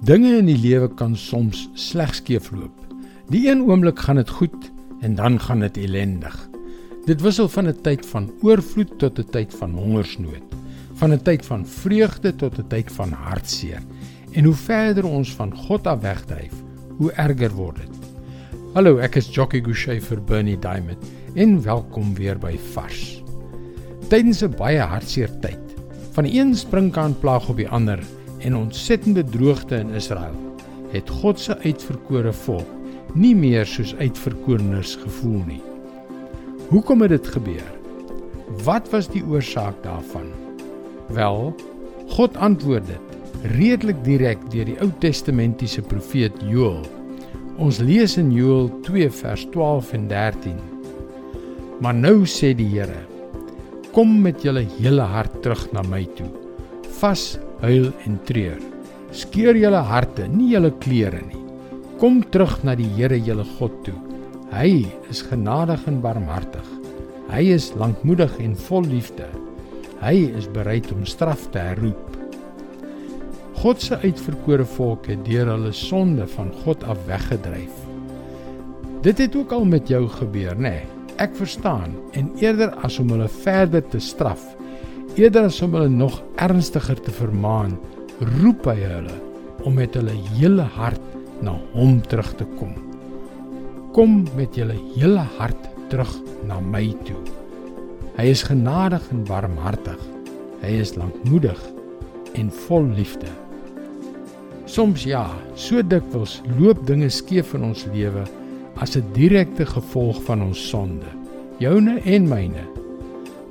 Dinge in die lewe kan soms sleg skeefloop. Die een oomblik gaan dit goed en dan gaan dit ellendig. Dit wissel van 'n tyd van oorvloed tot 'n tyd van hongersnood, van 'n tyd van vreugde tot 'n tyd van hartseer. En hoe verder ons van God af wegdryf, hoe erger word dit. Hallo, ek is Jockey Gouchee vir Bernie Diamond en welkom weer by Vars. Tydens 'n baie hartseer tyd, van een springkaan plaag op die ander en ontsettende droogte in Israel, het God se uitverkore volk nie meer soos uitverkoreners gevoel nie. Hoekom het dit gebeur? Wat was die oorsaak daarvan? Wel, God antwoord dit redelik direk deur die Ou Testamentiese profeet Joël. Ons lees in Joël 2 vers 12 en 13. Maar nou sê die Here: Kom met julle hele hart terug na my toe. Vas huil en treur. Skeur julle harte, nie julle klere nie. Kom terug na die Here julle God toe. Hy is genadig en barmhartig. Hy is lankmoedig en vol liefde. Hy is bereid om straf te herroep. God se uitverkore volk het deur hulle sonde van God af weggedryf. Dit het ook al met jou gebeur, nê? Nee, ek verstaan en eerder as om hulle verder te straf, Eerder as om hulle nog ernstiger te vermaan, roep hy hulle om met hulle hele hart na hom terug te kom. Kom met julle hele hart terug na my toe. Hy is genadig en barmhartig. Hy is lankmoedig en vol liefde. Soms ja, so dikwels loop dinge skeef in ons lewe as 'n direkte gevolg van ons sonde, joune en myne.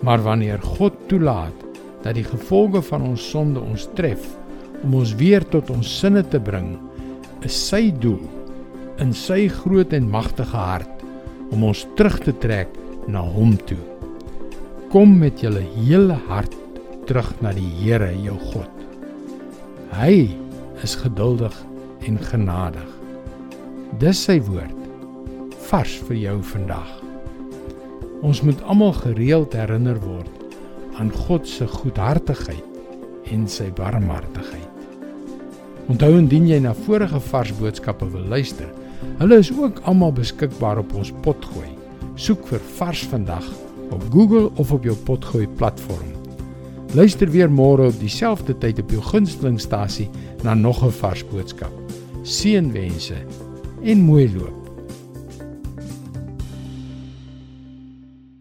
Maar wanneer God toelaat dat die gevolge van ons sonde ons tref om ons weer tot ons sinne te bring, is sy doel in sy groot en magtige hart om ons terug te trek na hom toe. Kom met julle hele hart terug na die Here jou God. Hy is geduldig en genadig. Dis sy woord vars vir jou vandag. Ons moet almal gereeld herinner word aan God se goedhartigheid en sy barmhartigheid. Onthou indien jy na vorige vars boodskappe wil luister, hulle is ook almal beskikbaar op ons potgooi. Soek vir Vars vandag op Google of op jou potgooi platform. Luister weer môre op dieselfde tyd op jou gunstelingstasie na nog 'n vars boodskap. Seënwense en mooi loop.